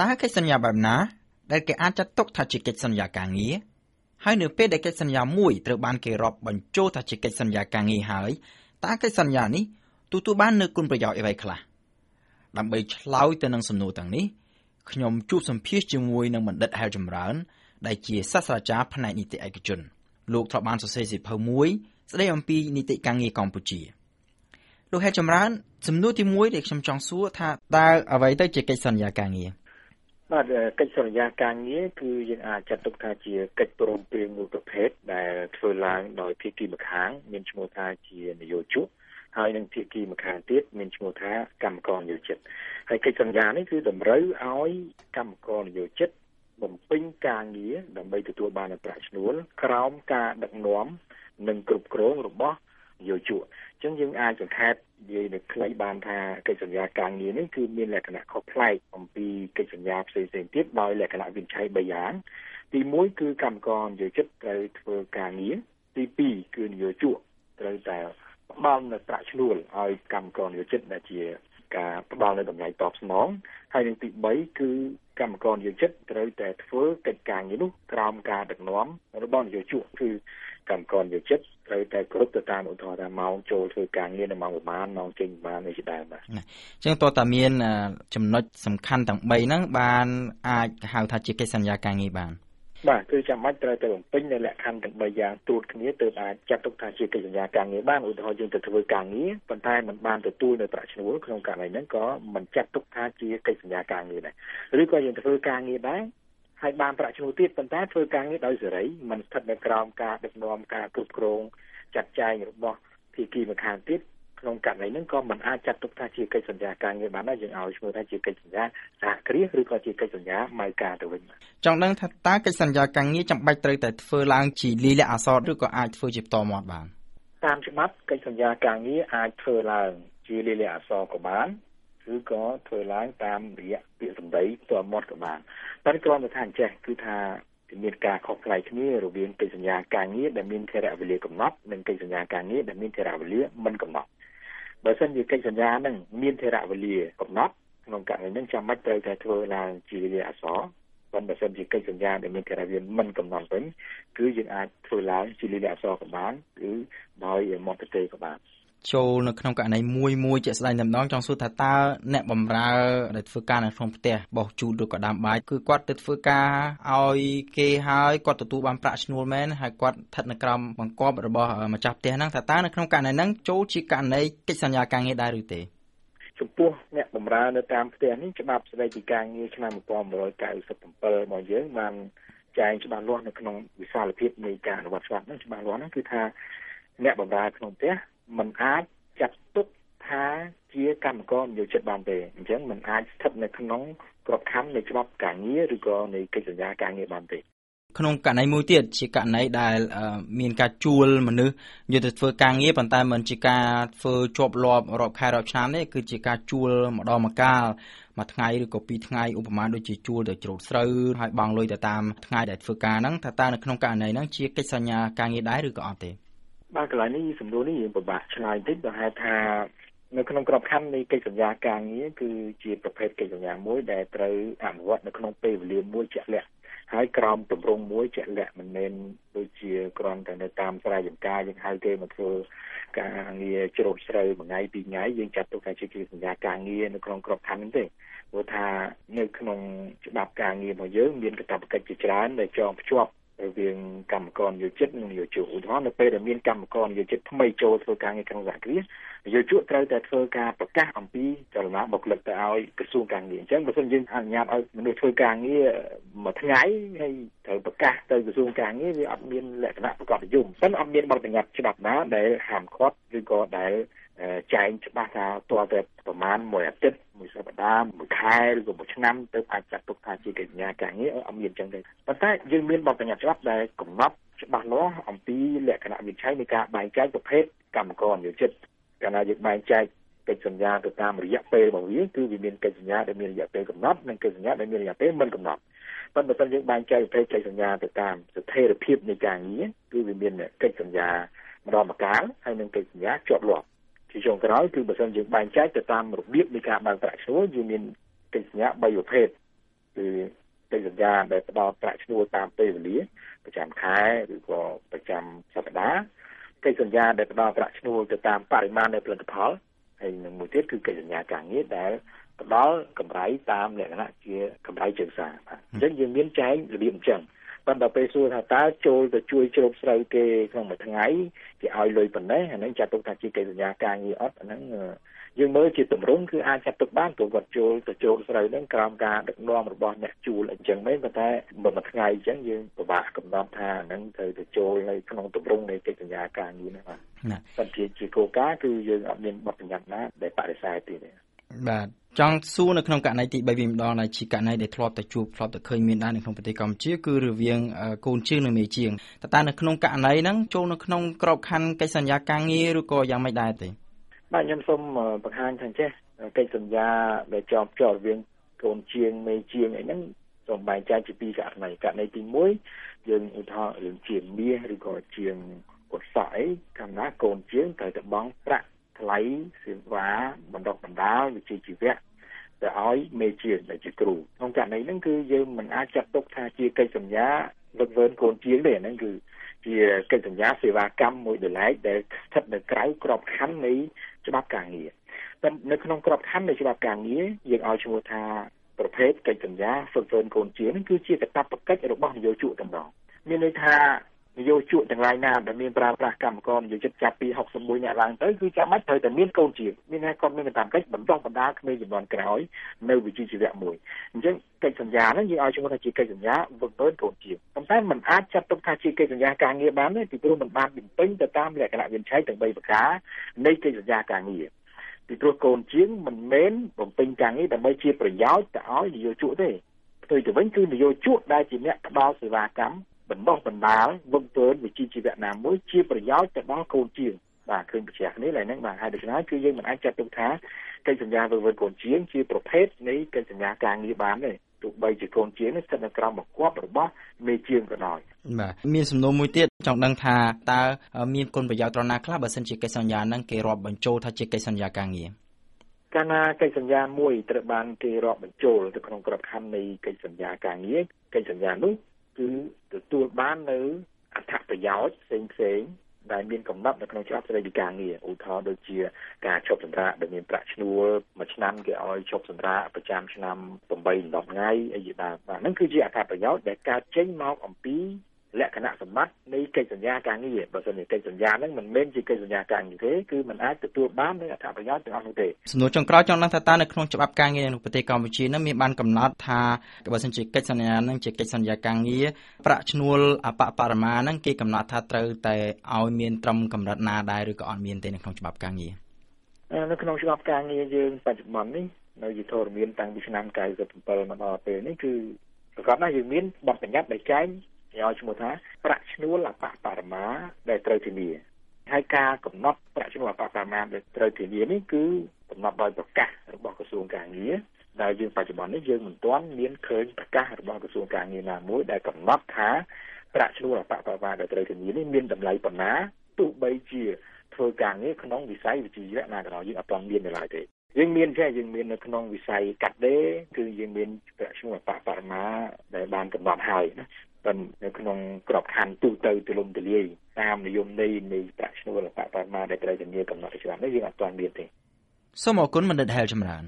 តើកិច្ចសន្យាបែបណាដែលគេអាចចាត់ទុកថាជាកិច្ចសន្យាការងារហើយនៅពេលដែលកិច្ចសន្យាមួយត្រូវបានគេរាប់បញ្ចូលថាជាកិច្ចសន្យាការងារហើយតើកិច្ចសន្យានេះទទួលបាននូវគុណប្រយោជន៍អ្វីខ្លះដើម្បីឆ្លើយទៅនឹងសំណួរទាំងនេះខ្ញុំជួបសម្ភាសជាមួយនឹងបណ្ឌិតហែលចម្រើន ដែលជាសាស្ត្រាចារ្យផ្នែកនីតិឯកជនលោកធ្លាប់បានសរសេរសៀវភៅមួយស្ដីអំពីនីតិការងារកម្ពុជាលោកហែលចម្រើនសំណួរទី1ដែលខ្ញុំចង់សួរថាតើអ្វីទៅជាកិច្ចសន្យាការងារ បាទកិច្ចសន្យាការងារគឺយើងអាចចាត់ទុកថាជាកិច្ចព្រមព្រៀងមួយប្រភេទដែលធ្វើឡើងដោយភាគីម្ខាង មានឈ្មោះថាជានយោជកហើយនឹងភាគីម្ខាងទៀតមានឈ្មោះថាកម្មករនយោជិតហើយកិច្ចសន្យានេះគឺតម្រូវឲ្យកម្មករនយោជិតបំពេញការងារដើម្បីទទួលបានប្រាក់ឈ្នួលក្រោមការដឹកនាំនិងគ្រប់គ្រងរបស់ន យោជកអញ្ចឹងយើងអាចសង្ខេបនិយាយនៅខ្លីបានថាកិច្ចសន្យាការងារនេះគឺមានលក្ខណៈខុសប្លែកអំពីកិច្ចសន្យាផ្សេងៗទៀតដោយលក្ខណៈវិនិច្ឆ័យ3យ៉ាងទី1គឺកម្មករនយោជិតត្រូវធ្វើការងារទី2គឺនយោជកត្រូវតែផ្ដល់នូវប្រាក់ឈ្នួលឲ្យកម្មករនយោជិតដែលជាការផ្ដល់នូវតម្លៃតបស្នងហើយនឹងទី3គឺកម្មករនយោជិតត្រូវតែធ្វើកិច្ចការងារនោះក្រោមការដឹកនាំរបស់នយោជកគឺ កម្មករនយោជិតត្រូវតែគ្រប់ទៅតាមឧទាហរណ៍ថាម៉ោងចូលធ្វើការងារនៅម៉ោងប្រហែលម៉ោងចេញប្រហែលនេះជាដើមបាទអញ្ចឹងតើតាមានចំណុចសំខាន់ទាំង3ហ្នឹងបានអាចហៅថាជាកិច្ចសន្យាការងារបានបាទគឺចាំបាច់ត្រូវតែបំពេញនៅលក្ខខណ្ឌទាំង3យ៉ាងទូតគ្នាទើបអាចចាត់ទុកថាជាកិច្ចសន្យាការងារបានឧទាហរណ៍យើងទៅធ្វើការងារប៉ុន្តែมันបានទទួលនៅប្រាក់ឈ្នួលក្នុងករណីហ្នឹងក៏មិនចាត់ទុកថាជាកិច្ចសន្យាការងារដែរឬក៏យើងធ្វើការងារដែរ ហើយបានប្រាក់ឈ្នួលទៀតប៉ុន្តែធ្វើការងារដោយសេរីមិនស្ថិតនៅក្រោមការដឹកនាំការគ្រប់គ្រងចាត់ចែងរបស់ភាគីម្ខាងទៀតក្នុងករណីហ្នឹងក៏មិនអាចចាត់ទុកថាជាកិច្ចសន្យាការងារបានដែរយើងឲ្យឈ្មោះថាជាកិច្ចសន្យាសហគ្រាសឬក៏ជាកិច្ចសន្យាម៉ៅការទៅវិញចង់ដឹងថាតើកិច្ចសន្យាការងារចាំបាច់ត្រូវតែធ្វើឡើងជាលិលាអសរឬក៏អាចធ្វើជាផ្ទាល់មាត់បានតាមច្បាប់កិច្ចសន្យាការងារអាចធ្វើឡើងជាលិលាអសរក៏បានឬក៏ធ្វើឡើងតាមរយៈពាក្យសម្ដីផ្ទាល់មាត់ក៏បានតែគ្រាន់តែថាអញ្ចេះគឺថាមានការខុសប្លែកគ្នារវាងកិច្ចសន្យាការងារដែលមានធរៈវេលាកំណត់និងកិច្ចសន្យាការងារដែលមានធរៈវេលាមិនកំណត់បើសិនជាកិច្ចសន្យានឹងមានធរៈវេលាកំណត់ក្នុងករណីនេះចាំបាច់ត្រូវតែធ្វើឡើងជាលិលាអក្សរប៉ុន្តែបើសិនជាកិច្ចសន្យាដែលមានធរៈវេលាមិនកំណត់វិញគឺយើងអាចធ្វើឡើងជាលិលាអក្សរក៏បានគឺដោយមន្តទេក៏បាន ចូលនៅក្នុងករណីមួយមួយជាក់ស្ដែងតែម្ដងចង់សួរថាតើអ្នកបម្រើដែលធ្វើការនៅក្នុងផ្ទះបោះជូតឬក៏ដាំបាយគឺគាត់ទៅធ្វើការឲ្យគេហើយគាត់ទទួលបានប្រាក់ឈ្នួលមែនហើយគាត់ស្ថិតនៅក្រោមបង្គាប់របស់ម្ចាស់ផ្ទះហ្នឹងថាតើនៅក្នុងករណីហ្នឹងចូលជាករណីកិច្ចសន្យាការងារដែរឬទេចំពោះអ្នកបម្រើនៅតាមផ្ទះនេះច្បាប់ស្តីពីការងារឆ្នាំ1997របស់យើងបានចែងច្បាស់លាស់នៅក្នុងវិសាលភាពនៃការអនុវត្តច្បាប់ហ្នឹងច្បាស់លាស់ហ្នឹងគឺថាអ្នកបម្រើក្នុងផ្ទះ มันអាចចាត់ទុកថាជាកម្មករនយោជិតបានទេអញ្ចឹងมันអាចស្ថិតនៅក្នុងក្របខ័ណ្ឌនៃច្បាប់ការងារឬក៏នៃកិច្ចសន្យាការងារបានទេក្នុងករណីមួយទៀតជាករណីដែលមានការជួលមនុស្សយកទៅធ្វើការងារប៉ុន្តែមិនជាការធ្វើជាប់លាប់រាប់ខែរាប់ឆ្នាំទេគឺជាការជួលម្ដងម្កាលមួយថ្ងៃឬក៏ពីរថ្ងៃឧបមាដូចជាជួលទៅច្រូតស្រូវហើយបង់លុយទៅតាមថ្ងៃដែលធ្វើការហ្នឹងថាតើនៅក្នុងករណីហ្នឹងជាកិច្ចសន្យាការងារដែរឬក៏អត់ទេ បាទកន្លែងនេះសំណួរនេះយើងពិបាកឆ្លើយតិចដោយហេតុថានៅក្នុងក្របខ័ណ្ឌនៃកិច្ចសន្យាការងារគឺជាប្រភេទកិច្ចសន្យាមួយដែលត្រូវអនុវត្តនៅក្នុងពេលវេលាមួយជាក់លាក់ហើយក្រោមទម្រង់មួយជាក់លាក់មិនមែនដូចជាគ្រាន់តែនៅតាមស្រែចម្ការយើងហៅគេមកធ្វើការងារជ្រោកជ្រៅមួយថ្ងៃពីរថ្ងៃយើងចាត់ទុកថាជាកិច្ចសន្យាការងារនៅក្នុងក្របខ័ណ្ឌហ្នឹងទេព្រោះថានៅក្នុងច្បាប់ការងាររបស់យើងមានកាតព្វកិច្ចជាច្រើនដែលចងភ្ជាប់ រវាងកម្មករនយោជិតនិងនយោជកឧទាហរណ៍នៅពេលដែលមានកម្មករនយោជិតថ្មីចូលធ្វើការងារក្នុងសហគ្រាសនយោជកត្រូវតែធ្វើការប្រកាសអំពីចលនាបុគ្គលិកទៅឲ្យក្រសួងការងារអញ្ចឹងបើសិនយើងអនុញ្ញាតឲ្យមនុស្សធ្វើការងារមួយថ្ងៃហើយត្រូវប្រកាសទៅក្រសួងការងារវាអត់មានលក្ខណៈប្រកបនិយមប៉ុន្តែអត់មានបទបញ្ញត្តិច្បាប់ណាដែលហាមឃាត់ឬក៏ដែល ចែងច្បាស់ថាតើតែប្រមាណមួយអាទិត្យមួយសប្តាហ៍មួយខែឬក៏មួយឆ្នាំទៅអាចចាត់ទុកថាជាកិច្ចការការងារអត់មានអញ្ចឹងទេប៉ុន្តែយើងមានបទបញ្ញត្តិច្បាប់ដែលកំណត់ច្បាស់លាស់អំពីលក្ខណៈវិច័យនៃការបែងចែកប្រភេទកម្មករនិយោជិតកាលណាយើងបែងចែកកិច្ចសន្យាទៅតាមរយៈពេលរបស់វាគឺវាមានកិច្ចសន្យាដែលមានរយៈពេលកំណត់និងកិច្ចសន្យាដែលមានរយៈពេលមិនកំណត់ប៉ុន្តែបើយើងបែងចែកប្រភេទកិច្ចសន្យាទៅតាមស្ថិរភាពនៃការងារគឺវាមានកិច្ចសន្យាម្ដងម្កាលហើយនិងកិច្ចសន្យាជាប់លាប់ ជាចុងក្រោយគឺបើសិនយើងបែងចែកទៅតាមរបៀបនៃការបើកប្រាក់ឈ្នួលយើងមានកិច្ចសន្យា3ប្រភេទគឺកិច្ចសន្យាដែលផ្ដល់ប្រាក់ឈ្នួលតាមពេលវេលាប្រចាំខែឬក៏ប្រចាំសប្តាហ៍កិច្ចសន្យាដែលផ្ដល់ប្រាក់ឈ្នួលទៅតាមបរិមាណនៃផលិតផលហើយនឹងមួយទៀតគឺកិច្ចសន្យាការងារដែលផ្ដល់កម្រៃតាមលក្ខណៈជាកម្រៃជើងសារបាទអញ្ចឹងយើងមានចែងរបៀបអញ្ចឹង ប៉ុន្តែពេលសួរថាតើចូលទៅជួយជ្រោបស្រូវគេក្នុងមួយថ្ងៃគេឲ្យលុយប៉ុណ្ណេះអាហ្នឹងចាត់ទុកថាជាកិច្ចសន្យាការងារអត់អាហ្នឹងយើងមើលជាទម្រង់គឺអាចចាត់ទុកបានព្រោះគាត់ចូលទៅចូលស្រូវហ្នឹងក្រោមការដឹកនាំរបស់អ្នកជួលអញ្ចឹងមែនប៉ុន្តែមួយថ្ងៃអញ្ចឹងយើងពិបាកកំណត់ថាហ្នឹងត្រូវទៅចូលនៅក្នុងទម្រង់នៃកិច្ចសន្យាការងារហ្នឹងបាទប៉ុន្តែជាគោលការណ៍គឺយើងអត់មានបទបញ្ញត្តិណាដែលបដិសេធទេបាទ ចង់សួរនៅក្នុងករណីទី3វិញម្ដងដែលជាករណីដែលធ្លាប់តែជួបធ្លាប់តែឃើញមានដែរនៅក្នុងប្រទេសកម្ពុជាគឺរវាងកូនជើងនិងមេជើងតើតើនៅក្នុងករណីហ្នឹងចូលនៅក្នុងក្របខ័ណ្ឌកិច្ចសន្យាការងារឬក៏យ៉ាងម៉េចដែរទេបាទខ្ញុំសូមបង្ហាញថាចេះកិច្ចសន្យាដែលជាប់ជាប់រវាងកូនជាងមេជាងអីហ្នឹងសូមបែងចែកជាពីរករណីករណីទី1យើងឧទាហរណ៍រឿងជាមាសឬក៏ជាងកុសក់អីកាលណាកូនជាងត្រូវទៅបង់ប្រាក់ ថ្លៃសេវាបណ្ដុះបណ្ដាលវិជ្ជាជីវៈទៅឲ្យមេជាដែលជាគ្រូក្នុងករណីហ្នឹងគឺយើងមិនអាចចាត់ទុកថាជាកិច្ចសន្យាវឹកវើកូនជាងទេហ្នឹងគឺជាកិច្ចសញ្ញាសេវាកម្មមួយដលែកដែលស្ថិតនៅក្រៅក្របខ័ណ្ឌនៃច្បាប់ការងារតែនៅក្នុងក្របខ័ណ្ឌនៃច្បាប់ការងារយើងឲ្យឈ្មោះថាប្រភេទកិច្ចសន្យាហ្វឹកហ្វឺនកូនជានឹងគឺជាកាតព្វកិច្ចរបស់នយោជកតម្រងមានន័យថា នយោជកទាំងឡាយណាដែលមានប្រើប្រាស់កម្មករនយោជិតចាប់ពី61អ្នកឡើងទៅគឺចាំបាច់ត្រូវតែមានកូនជាមានតែគាត់មានកាតព្វកិច្ចបន្តបណ្ដាក្មេងជំនាន់ក្រោយនៅវិជ្ជាជីវៈមួយអញ្ចឹងកិច្ចសន្យាហ្នឹងយើងឲ្យឈ្មោះថាជាកិច្ចសញ្ញាវឹកវើកូនជាប៉ុន្តែมันអាចចាត់ទុកថាជាកិច្ចសញ្ញាការងារបានទេពីព្រោះมันបានបំពេញទៅតាមលក្ខណៈវិនិច្ឆ័យទាំង3ប្រការនៃកិច្ចសញ្ញាការងារពីព្រោះកូនជាងមិនមែនបំពេញការងារដើម្បីជាប្រយោជន៍ទៅឲ្យនយោជកទេផ្ទុយទៅវិញគឺនយោជកដែលជាអ្នកផ្ដល់សេវាកម្ម បណ្ដោះបណ្ដាលវឹកវើវិជ្ជាជីវៈណាមួយជាប្រយោជន៍ទៅដល់កូនជាងបាទឃើញបញ្ជាក់នេះឡើយហ្នឹងបាទហើយដូច្នេះគឺយើងមិនអាចចាត់ទុកថាកិច្ចសញ្ញាវឹកវើកូនជាងជាប្រភេទនៃកិច្ចសញ្ញាការងារបានទេទោះបីជាកូនជាងនេះស្ថិតនៅក្រោមបង្គាប់របស់មេជាងក៏ដោយបាទមានសំណួរមួយទៀតចង់ដឹងថាតើមានគុណប្រយោជន៍ត្រណាខ្លះបើសិនជាកិច្ចសន្យាហ្នឹងគេរាប់បញ្ចូលថាជាកិច្ចសន្យាការងារកាលណាកិច្ចសន្យាមួយត្រូវបានគេរាប់បញ្ចូលទៅក្នុងក្របខ័ណ្ឌនៃកិច្ចសន្យាការងារកិច្ចសន្យានោះ គឺទទួលបាននៅអត្ថប្រយោជន៍ផ្សេងផ្សេងដែលមានកំណត់នៅក្នុងច្បាប់ស្តីពីការងារឧទាហរណ៍ដូចជាការឈប់សម្រាកដែលមានប្រាក់ឈ្នួលមួយឆ្នាំគេឲ្យឈប់សម្រាកប្រចាំឆ្នាំ8 10ថ្ងៃអីជាដើមបាទហ្នឹងគឺជាអត្ថប្រយោជន៍ដែលកើតចេញមកអំពី លក្ខណៈសម្បត្តិនៃកិច្ចសន្យាការងារបើសិនជាកិច្ចសន្យាហ្នឹងមិនមែនជាកិច្ចសន្យាការងារទេគឺมันអាចទទួលបាននូវអត្ថប្រយោជន៍ទាំងអស់នោះទេសំណួរចុងក្រោយចង់ដឹងថាតើនៅក្នុងច្បាប់ការងារនៅប្រទេសកម្ពុជាហ្នឹងមានបានកំណត់ថាបើសិនជាកិច្ចសន្យាហ្នឹងជាកិច្ចសន្យាការងារប្រាក់ឈ្នួលអបបរមាហ្នឹងគេកំណត់ថាត្រូវតែឲ្យមានត្រឹមកម្រិតណាដែរឬក៏អត់មានទេនៅក្នុងច្បាប់ការងារនៅក្នុងច្បាប់ការងារយើងបច្ចុប្បន្ននេះនៅយុទ្ធរមានតាំងពីឆ្នាំ97មកដល់ពេលនេះគឺប្រកបណាស់យើងមានបទបញ្ញត្តិដែលចែងគេ ឲ្យឈ្មោះថាប្រាក់ឈ្នួលអបបរមាដែលត្រូវធានាហើយការកំណត់ប្រាក់ឈ្នួលអបបរមាដែលត្រូវធានានេះគឺកំណត់ដោយប្រកាសរបស់ក្រសួងកាងារដែលយើងបច្ចុប្បន្ននេះយើងមិនទាន់មានឃើញប្រកាសរបស់ក្រសួងកាងារណាមួយដែលកំណត់ថាប្រាក់ឈ្នួលអបបរមាដែលត្រូវធានានេះមានតម្លៃប៉ុណ្ណាទោះបីជាធ្វើការងារក្នុងវិស័យវិទ្យាណាក៏ដោយយើងអត់ទាន់មាននៅឡើយទេយើងមានចេះយើងមាននៅក្នុងវិស័យកាត់ដេរគឺយើងមានប្រាក់ឈ្នួលអបបរមាដែលបានកំណត់ហើយណា ប៉ុន្តែនៅក្នុងក្របខ័ណ្ឌទូទៅទូលំទូលាយតាមនិយមន័យនៃប្រាក់ឈ្នួលបបមាដែលត្រូវធានាកំណត់ច្បាប់នេះយើងអត់ទាន់មានទេសូមអរគុណបណ្ឌិតហែលចម្រើន